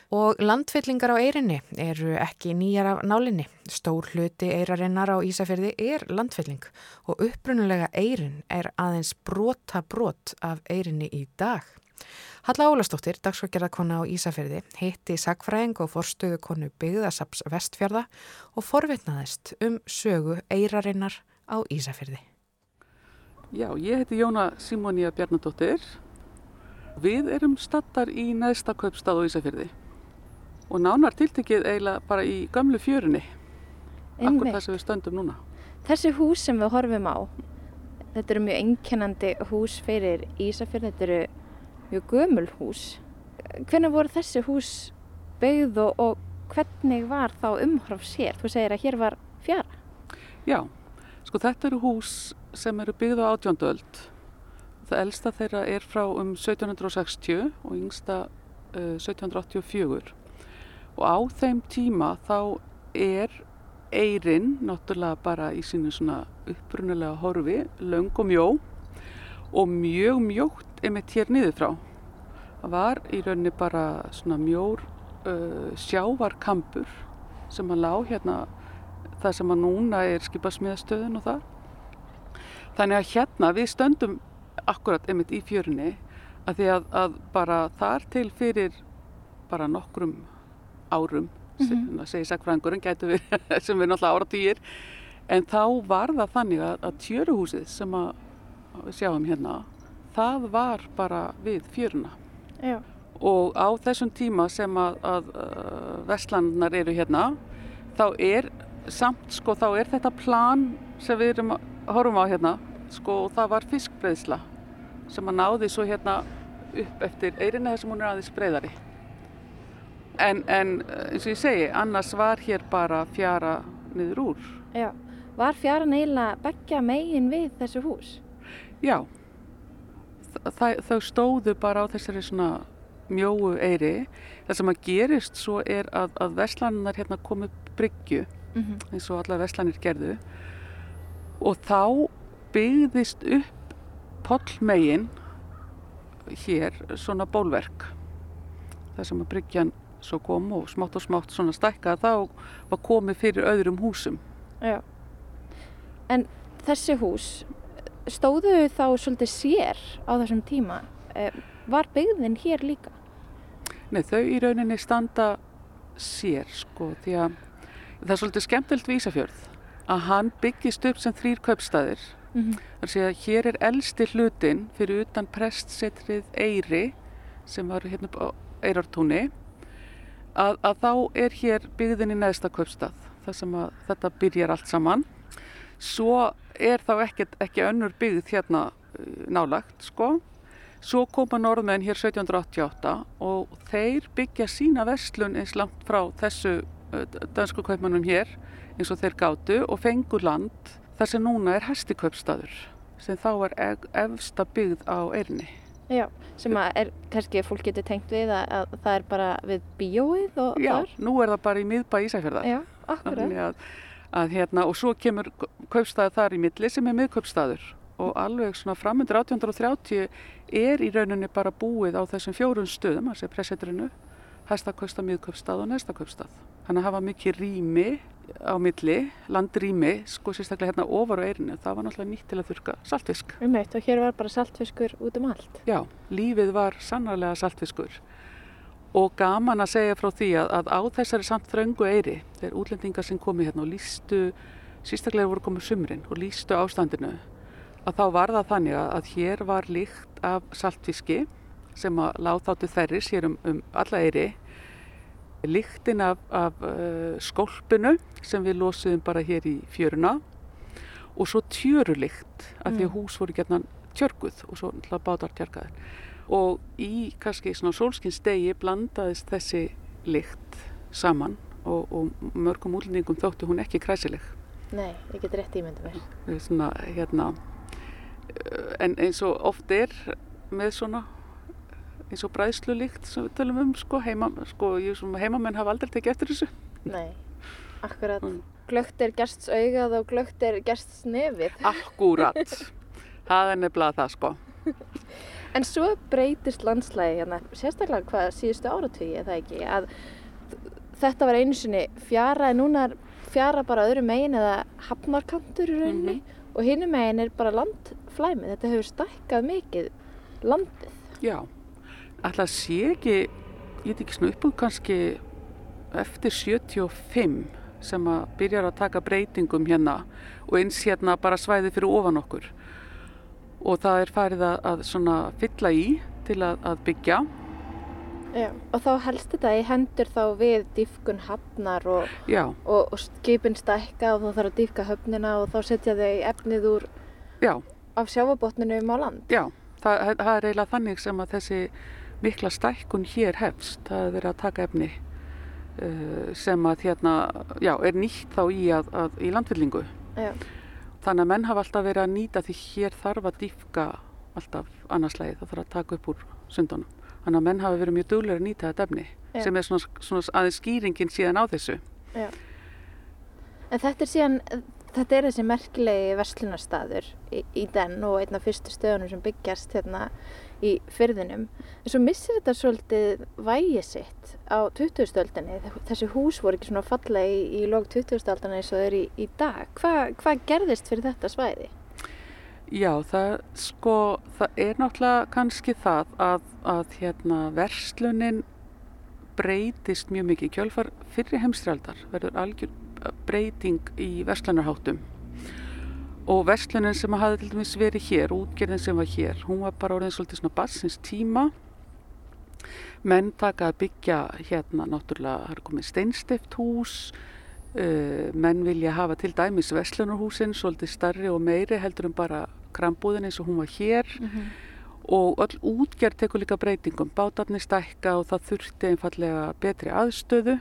Og landfyllingar á eirinni eru ekki nýjar af nálinni. Stór hluti eirarinnar á Ísafjörði er landfylling og upprunulega eirin er aðeins brota brot af eirinni í dag. Halla Ólastóttir, dagsfakgerðarkona á Ísafjörði, hitti sagfræðing og forstöðukonu byggðasaps vestfjörða og forvitnaðist um sögu eirarinnar á Ísafjörði. Já, ég heiti Jóna Simónia Bjarnadóttir. Við erum stattar í neðsta kaupstað á Ísafjörði og nánar tiltekið eiginlega bara í gömlu fjörunni, akkur það sem við stöndum núna. Þessi hús sem við horfum á, þetta eru mjög einkennandi hús fyrir Ísafjörð, þetta eru mjög gömul hús. Hvernig voru þessi hús byggð og, og hvernig var þá umhráf sér? Þú segir að hér var fjara. Já, sko þetta eru hús sem eru byggð á átjóndöld. Það elsta þeirra er frá um 1760 og yngsta uh, 1784. Og á þeim tíma þá er eirin náttúrulega bara í sínu svona upprunalega horfi, löng og mjó og mjög mjótt einmitt hér niður frá. Það var í rauninni bara svona mjór uh, sjávarkampur sem að lá hérna það sem að núna er skipasmiðastöðun og það. Þannig að hérna við stöndum akkurat einmitt í fjörunni að því að, að bara þar til fyrir bara nokkrum árum, mm -hmm. segir sagfræðingurinn, gætu við, sem við náttúrulega áratýr, en þá var það þannig að, að tjöruhúsið sem að, að við sjáum hérna, það var bara við fjöruna Já. og á þessum tíma sem að, að vestlandnar eru hérna þá er samt sko þá er þetta plan sem við erum að horfum á hérna sko það var fiskbreiðsla sem að náði svo hérna upp eftir eirina þessum hún er aðeins breiðari en, en eh, eins og ég segi annars var hér bara fjara niður úr Já. Var fjaran eiginlega beggja megin við þessu hús? Já, Þa- þau- stóðu bara á þessari svona mjóu eiri. Það sem að gerist svo er að, að veslaninnar hérna komu bryggju Mm eins og alla veslanir gerðu og þá byggðist upp pollmegin hér svona bólverk. Það sem að bryggjan svo kom og smátt og smátt svona stækka þá var komið fyrir öðrum húsum Já. En þessi hús, stóðu þá svolítið sér á þessum tíma? Eh, Var byggðin hér líka? Nei, þau í rauninni standa sér sko því að það er svolítið skemmtilt við Ísafjörð að hann byggist upp sem þrýr kaupstæðir. Mm -hmm. Það sé að hér er elsti hlutin fyrir utan prestsetrið Eyri sem var hérna á Eirartúni að, að þá er hér byggðin í neðsta kaupstað þar sem að þetta byrjar allt saman. Svo er þá ekki, ekki önnur byggð hérna uh, nálagt sko Svo koma norðmenn hér 1788 og þeir byggja sína vestlun eins langt frá þessu dansku kaupmannum hér eins og þeir gátu og fengur land þar sem núna er hestikaupstaður sem þá er efsta byggð á erni. Já, sem að er, kannski fólk getur tengt við að, að það er bara við bíóið og Já, þar. nú er það bara í miðbæ Ísæfjörðar. Já, akkurat. Þannig Að, að hérna, og svo kemur kaupstaður þar í milli sem er miðkaupstaður og alveg svona framundur 1830 er í rauninni bara búið á þessum fjórun stöðum, þessi pressetrinu, hæstakausta, miðkaupstað og næstakaupstað. Þannig að hafa mikið rými á milli, landrými, sko sérstaklega hérna ofar á eirinu, það var náttúrulega nýtt til að þurka saltfisk. Um eitt og hér var bara saltfiskur út um allt. Já, lífið var sannarlega saltfiskur og gaman að segja frá því að, að á þessari samt þröngu eiri, þeir útlendingar sem komi hérna og lístu, sérstaklega voru komið sumrin og lístu ástandinu, að þá var það þannig að hér var líkt af saltfiski sem að láð þáttu þerri sér um, um alla eiri líktin af, af uh, skólpinu sem við losiðum bara hér í fjöruna. Og svo tjörulikt af því að hús voru gerna tjörguð og svo náttúrulega bátar tjörgaðir og í kannski svona sólskinstegi blandaðist þessi likt saman og, og mörgum útlendingum þóttu hún ekki kræsileg. Nei, ég get rétt ímynda mér. svona hérna en eins og oft er með svona eins og bræðslu líkt sem við tölum um sko, heima, sko ég, heimamenn hafa aldrei tekið eftir þessu Nei, akkurat. Mm. Glögt er gersts augað og glögt er gersts nefið. Akkúrat það er nefnilega það sko En svo breytist landslægi hérna, sérstaklega hvað síðustu áratvíi, það ekki, að þetta var einu sinni fjara en núna er fjara bara öðru megin eða hafnarkantur í rauninni og hinu megin er bara landflæmið. Þetta hefur stækkað mikið landið. Já, alltaf sé ekki, ég veit ekki svona uppbúð kannski eftir 75 sem að byrjar að taka breytingum hérna og eins hérna bara svæði fyrir ofan okkur og það er farið að, að svona fylla í til að, að byggja Já. Og þá helst þetta í hendur þá við dýfkun hafnar og, og, og skipin stækka og þá þarf að dýfka höfnina og þá setja þau efnið úr já, af sjáfabotninu um á land. já, það, það er eiginlega þannig sem að þessi mikla stækkun hér hefst, það er verið að taka efni uh, sem að hérna, já, er nýtt þá í, að, að, í landfyllingu. Já. Þannig að menn hafa alltaf verið að nýta því hér þarf að dýfka alltaf annarslægi, það þarf að taka upp úr sundunum. Þannig að menn hafa verið mjög duglega að nýta þetta efni Já. sem er svona, svona aðeins skýringin síðan á þessu. En þetta er síðan, þetta er þessi merkilegi verslunarstaður í, í den og einn af fyrstu stöðunum sem byggjast hérna í fyrðinum. En svo missir þetta svolítið vægi sitt á 2000-öldinni. Þessi hús voru ekki svona falla í, í lók 2000-öldinni eins og þau eru í, í dag. Hva, hvað gerðist fyrir þetta svæði? Já, það, sko, það er náttúrulega kannski það að, að hérna, verslunin breytist mjög mikið. Kjölfar fyrir heimstraldar verður algjör breyting í verslunarháttum og verslunin sem hafði til dæmis verið hér, útgerðin sem var hér, hún var bara orðin svolítið svona bassins tíma. Menn taka að byggja hérna náttúrulega, það er komið steinstift hús, Uh, menn vilja hafa til dæmis Vestlunarhúsin svolítið starri og meiri heldur en bara krambúðin eins og hún var hér Mm -hmm. og öll útgerð tekur líka breytingum bátarnir stækka og það þurfti einfallega betri aðstöðu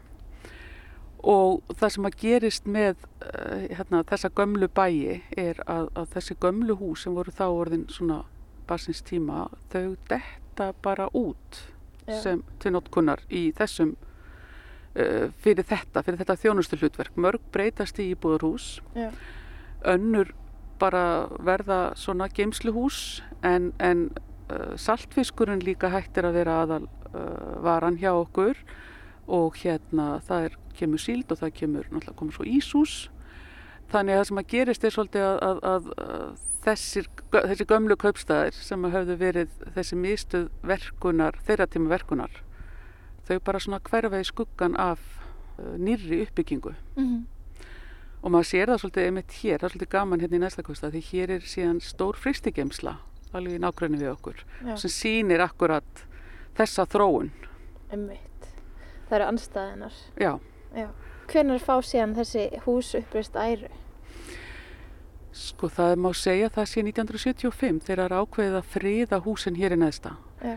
og það sem að gerist með uh, hérna, þessa gömlu bæi er að, að þessi gömlu hús sem voru þá orðin svona basins tíma þau detta bara út Já. sem til notkunnar í þessum uh, fyrir þetta, fyrir þetta þjónustu hlutverk mörg breytast í íbúðarhús Já. önnur bara verða svona geimsluhús en, en uh, saltfiskurinn líka hættir að vera aðal uh, varan hjá okkur og hérna það er, kemur síld og það kemur náttúrulega komur svo íshús þannig að það sem að gerist er svolítið að, að, að, að þessir, þessi gömlu kaupstæðir sem hafðu verið þessi mistuð verkunar, þeirra tíma verkunar þau bara svona hverfa í skuggan af uh, nýrri uppbyggingu Mhm. og maður sér það svolítið einmitt hér, það er svolítið gaman hérna í næsta kosta því hér er síðan stór fristigemsla alveg í nákvæmni við okkur Já. sem sýnir akkurat þessa þróun Einmitt. Það eru anstæðinar. já, Já. Hvenær fá síðan þessi hús uppreist æru? sko það má segja það sé 1975 þegar ákveðið að friða húsin hér í neðsta Já.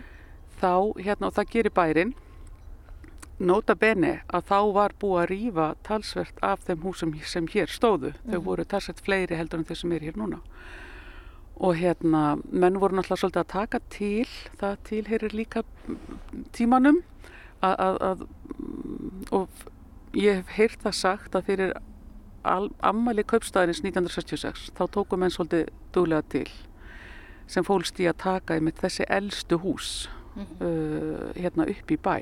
þá, hérna, og það gerir bærin nota bene að þá var búið að rýfa talsvert af þeim húsum sem hér stóðu þau Mhm. voru talsvert fleiri heldur en þau sem er hér núna og hérna menn voru náttúrulega svolítið að taka til það tilherir líka tímanum að, að, og ég hef heyrt það sagt að fyrir al- ammæli kaupstæðinins 1966 þá tóku menn svolítið duglega til sem fólst í að taka einmitt þessi elstu hús uh, hérna upp í bæ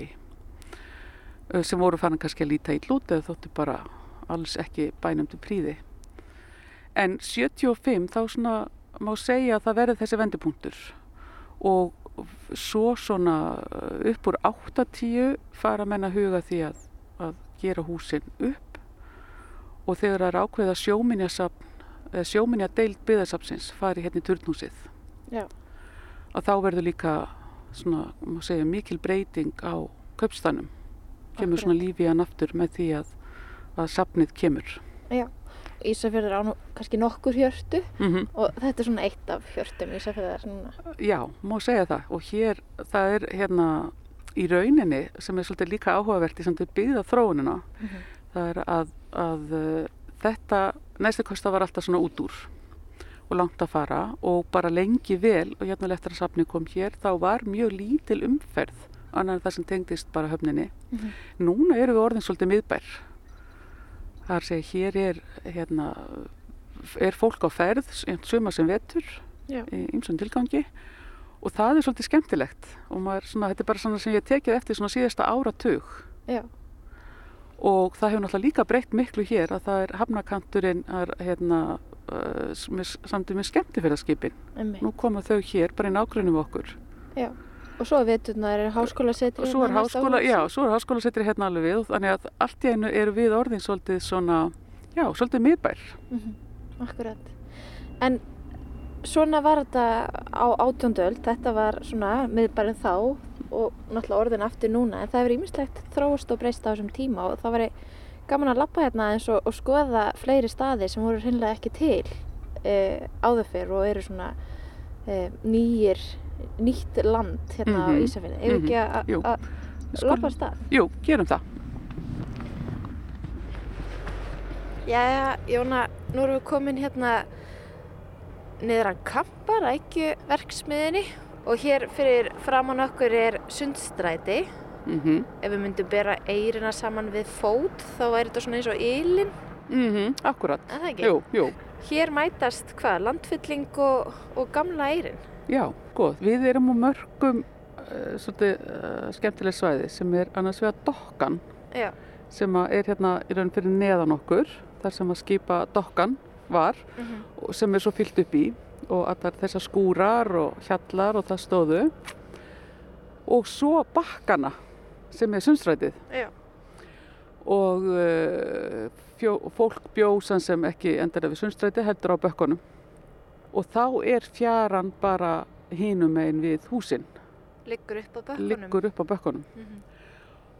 uh, sem voru fann kannski að líta í lút eða þóttu bara alls ekki bænum til príði en 75 þá svona má segja að það verði þessi vendipunktur og svo svona uh, upp úr 8-10 fara menn að huga því að, að gera húsin upp. Og þegar það er ákveða sjóminjasafn eða sjóminja deild byðasafnsins fari hérna í turnhúsið að þá verður líka svona, segja, mikil breyting á kaupstanum kemur svona lífi hann aftur með því að, að safnið kemur. Já. Ísafjörður á nú kannski nokkur hjörtu mm og þetta er svona eitt af hjörtum Ísafjörðar. Já, má segja það og hér, það er hérna í rauninni sem er svolítið líka áhugavert í samt byggða þróunina Mhm. það er að, að uh, þetta næstu kosta var alltaf svona út úr og langt að fara og bara lengi vel og hérna eftir að safni kom hér þá var mjög lítil umferð annar en það sem tengdist bara höfninni Mhm. núna eru við orðin svolítið miðbær það er að segja hér er hérna er fólk á ferð suma sem vetur Já. í ymsum tilgangi og það er svolítið skemmtilegt og maður, svona, þetta er bara svona sem ég tekið eftir svona síðasta áratug Já. og það hefur náttúrulega líka breytt miklu hér að það er hafnakanturinn er, hérna, uh, með, samt með skemmtifæraskipin Einmitt. nú koma þau hér bara í nágrunum okkur Já. Og svo veturnar er háskólasetri. og svo er háskóla, já, svo er háskólasetri hérna alveg við þannig að allt í einu eru við orðin svolítið svona, já, svolítið miðbær Mm Akkurat. En svona var þetta á átjóndöld, þetta var svona miðbærið þá og náttúrulega orðin aftur núna en það hefur ímislegt þróst og breyst á þessum tíma og það var gaman að lappa hérna eins og, og skoða fleiri staði sem voru hreinlega ekki til e, áður fyrr og eru svona e, nýjir, nýtt land hérna á Mhm, Ísafjörði. Ef ekki að- jú. að lappa stað? Jú, gerum það Jæja, Jóna, nú erum við komin hérna niður að kampar, ekki verksmiðinni og hér fyrir framann okkur er sundstræti. mm Ef við myndum bera eirina saman við fót þá væri þetta svona eins og ylinn, -hmm. Akkurat, en það ekki? jú, jú Hér mætast hvað, landfylling og, og gamla eirin. Já, góð. Við erum á mörgum uh, svolítið uh, skemmtileg svæði sem er annars vegar dokkan Já, sem er hérna í raun fyrir neðan okkur þar sem að skipa dokkan var mm og sem er svo fyllt upp í og allar þessar skúrar og hjallar og það stóðu. Og svo bakkana sem er sundstrætið já, og uh, fjó, fólk bjósan sem ekki endur við sundstræti heldur á bökkunum og þá er fjaran bara hinum megin við húsin liggur upp á bökkunum. liggur upp á bökkunum Mhm.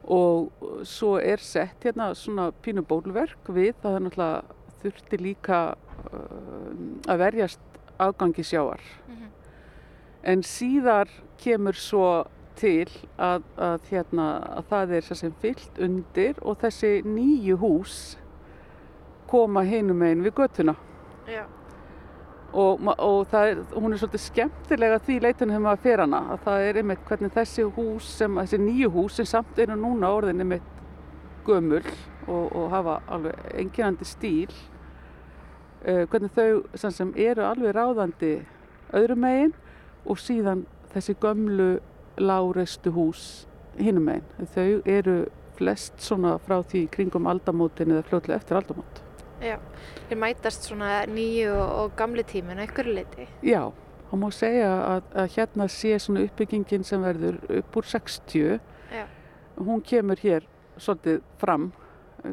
og svo er sett hérna svona pínu bólverk við það er náttúrulega þurfti líka uh, að verjast afgangi sjáar Mhm. en síðar kemur svo til að, að, hérna, að það er sem fyllt undir og þessi nýju hús koma hinum megin við götuna. Já, og, og er, hún er svolítið skemmtilega því leitin hefur maður fyrir hana að það er einmitt hvernig þessi hús sem, þessi nýju hús sem samt eru núna orðin einmitt gömul og, og hafa alveg enginandi stíl uh, hvernig þau sem, sem eru alveg ráðandi öðrum megin og síðan þessi gömlu láreistu hús hinum megin þau eru flest svona frá því kringum aldamótin eða fljótlega eftir aldamót Já, þeir mætast svona nýju og, gamli tímin eitthvað leiti. Já, það má segja að, að hérna sé svona uppbyggingin sem verður upp úr 60. Já. Hún kemur hér svolítið fram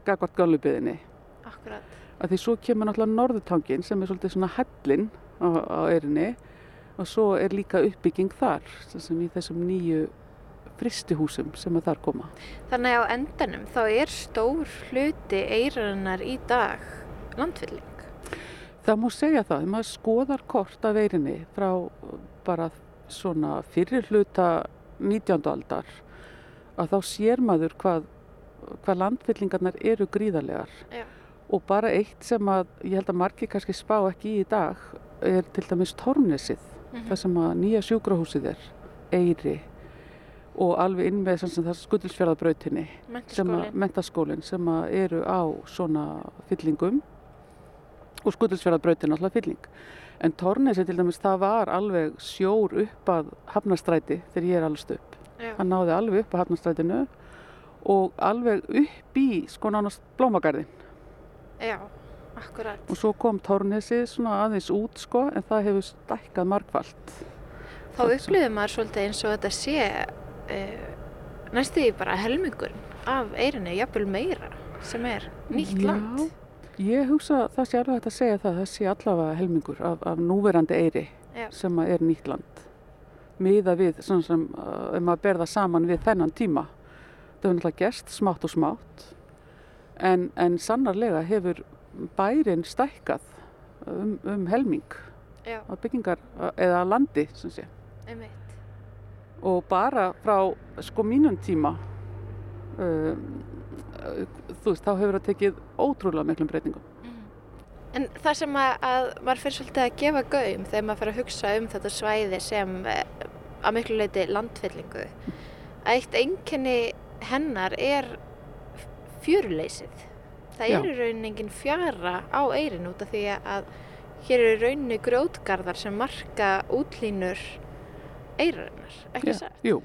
gagvart gálubiðinni. Akkurat. Að því svo kemur náttúrulega norðutangin sem er svolítið svona hellin á, á erinni og svo er líka uppbygging þar sem í þessum nýju fristihúsum sem er þar koma. Þannig á endanum þá er stór hluti eirarinnar í dag landfylling. Það má segja það, maður skoðar kort af veirinni frá bara svona fyrir hluta 19. aldar að þá sér maður hvað, hvað landfyllingarnar eru gríðarlegar Já. og bara eitt sem að ég held að margir kannski spá ekki í dag er til dæmis Tornesið, Mhm. það sem að nýja sjúkrahúsið er, Eyri og alveg inn með að, Mentaskólinn. sem að eru á svona fyllingum og skuddilsfjörðabrautin alltaf fylling. En Tornesi til dæmis það var alveg sjór upp að hafnastræti þegar ég er allast upp. Já. Hann náði alveg upp að hafnastrætinu og alveg upp í sko nánast blómagarðin. Já, akkurat. Og svo kom Tornesi svona aðeins út sko en það hefur stækkað margfalt. Þá upplifir maður svolítið eins og þetta sé uh, næstu því bara helmingur af eirinni, jafnvel meira, sem er nýtt Já, land. Ég hugsa að það sé alveg hægt að segja það, það sé allavega helmingur af, af núverandi eiri Já. sem er nýtt land. Miða við, svona sem, uh, ef maður berða saman við þennan tíma. Það hefur náttúrulega gerst smátt og smátt, en, en sannarlega hefur bærin stækkað um, um helming Já, af byggingar, eða landi, sem sé. einmitt. Og bara frá, sko, mínum tíma, um, þú veist, þá hefur það tekið ótrúlega miklum breytingum. En það sem að, að maður fyrir svolítið að gefa gaum þegar maður fyrir að hugsa um þetta svæði sem eh, að miklu leiti landfyllingu, að eitt einkenni hennar er fjöruleysið. Það Já. er í rauninni engin fjara á eirin út af því að hér eru rauninni grjótgarðar sem marka útlínur eirarinnar, ekki Já, satt? Jú,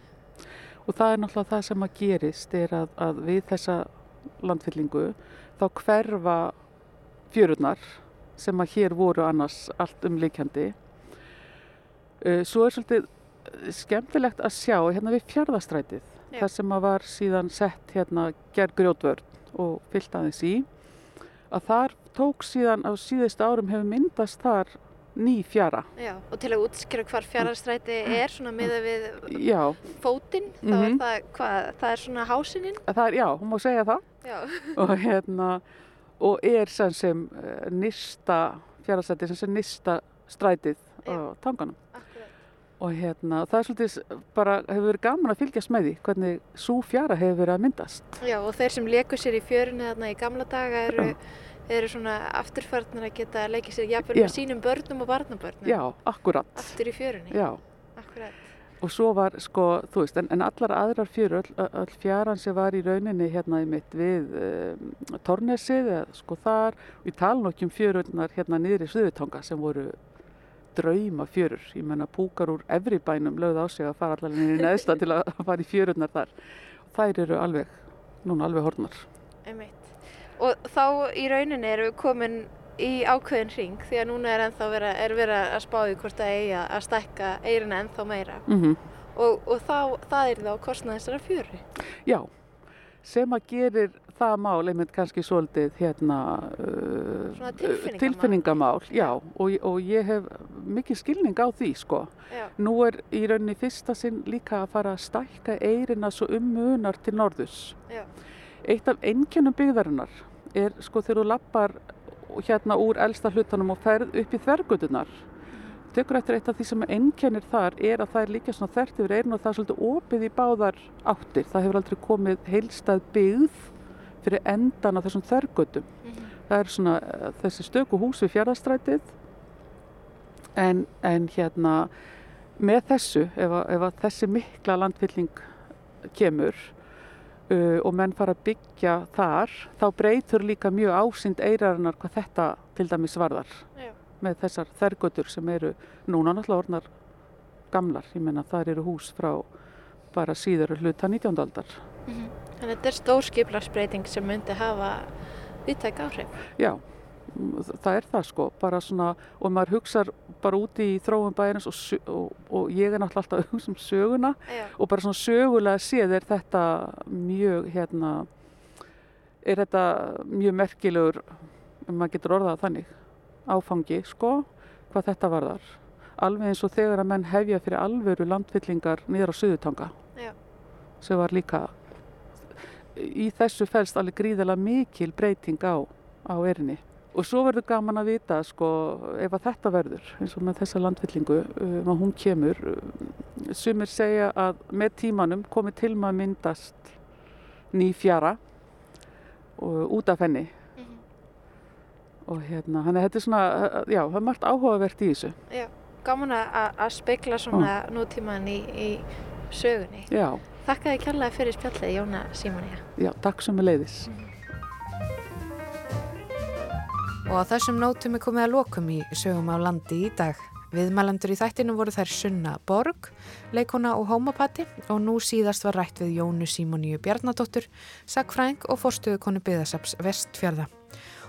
og það er náttúrulega það sem að gerist er að, að við þessa landfyllingu þá hverfa fjörurnar sem að hér voru annars allt umleikjandi. Uh, Svo er svolítið eh, skemmtilegt að sjá hérna við fjörðastrætið, þar sem að var síðan sett hérna gerð grjótvörn og fyllt aðeins í, að þar tók síðan á síðustu árum hefur myndast þar ný fjara. Já, og til að útskjöra hvar fjarastræti er svona miða við Já, fótinn, þá er Mhm. það, hvað, það er svona hásininn. já, hún má segja það. Já, og hérna og er sem sem uh, nýsta fjárhastætti sem sem nýsta strætið á tanganum. Og hérna það er svolítið bara hefur verið gaman að fylgjast með því hvernig svo fjara hefur verið að myndast Já, og þeir sem leku sér í fjörunni þarna í gamla daga eru, eru svona afturfarnar að geta leikið sér jafnvel Já. með sínum börnum og barnabörnum. já, akkurat Aftur í fjörunni. já. Akkurat. og svo var sko, þú veist, en, en allar aðrar fjörur öll, öll fjaran sem var í rauninni hérna í mitt við um, Tornesið eða sko þar tala nú ekki um fjörurnar hérna niður í Suðutanga sem voru drauma fjörur, ég menna púkar úr efri bænum lögð á sig að fara allar niður í neðsta til að fara í fjörurnar þar þær eru alveg, núna alveg hornar Einmitt. Og þá í rauninni erum við komin í ákveðin ring því að núna er ennþá vera, er verið að spá í hvort það eigi að stækka eirina ennþá meira. mm Og, og þá, það er þá kostnað þessara fjöru. Já, sem að gerir það mál einmitt kannski svolítið hérna uh, tilfinningamál. tilfinningamál, já, og, og ég hef mikið skilning á því sko. Nú er í rauninni fyrsta sinn líka að fara að stækka eirina svo um munar til norðus. Já. Eitt af einkennum byggðarinnar er sko þegar þú lappar hérna úr elsta hlutanum og ferð upp í þvergutunar. Tekur eftir eitt af því sem einkennir þar er að það er líka svona þvert yfir eirinu og það er svolítið opið í báðar áttir. Það hefur aldrei komið heilstað byggð fyrir endan á þessum þvergutum. Mhm. Það er svona eh, þessi stöku hús við fjárðastrætið en, en hérna með þessu, ef að, ef að þessi mikla landfylling kemur uh, og menn fara að byggja þar, þá breytur líka mjög ásýnd eirarinnar hvað þetta til dæmis varðar Já. með þessar þergötur sem eru núna náttúrulega orðnar gamlar, ég menna þar eru hús frá bara síður hluta 19. aldar. Mhm. Þannig að þetta er stór skiplarsbreyting sem myndi hafa viðtæk áhrif. Já, það er það sko, bara svona og maður hugsar bara úti í þróum bæjarins og, og, og ég er náttúrulega alltaf hugsa um söguna Já. og bara svona sögulega séð er þetta mjög hérna er þetta mjög merkilegur maður getur orðað þannig áfangi sko hvað þetta varðar alveg eins og þegar að menn hefja fyrir alvöru landfyllingar niður á Suðutanga sem var líka í þessu felst alveg gríðarlega mikil breyting á, á erinni og svo verður gaman að vita sko ef að þetta verður eins og með þessa landfyllingu um, að hún kemur um, sumir segja að með tímanum komi til maður að myndast ný fjara og út af henni. Og hérna, hann er þetta er svona já, það er margt áhugavert í þessu. Gaman að að spegla svona nútíman í, í sögunni. já, Þakka þið kærlega fyrir spjallið Jóna Símonía. já, takk sem er leiðis Og á þessum nótum er komið að lokum í sögum á landi í dag. Viðmælendur í þættinu voru þær Sunna Borg, leikona og homopati og nú síðast var rætt við Jónu Símoníu Bjarnadóttur, sagfræng og fórstuðukonu byðasaps Vestfjörða.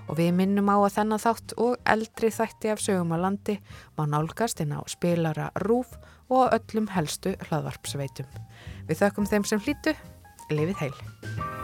Og við minnum á að þennan þátt og eldri þætti af sögum á landi má nálgast inn á spilara rúf og öllum helstu hlaðvarpsveitum. Við þökkum þeim sem hlýtu, lifið heil.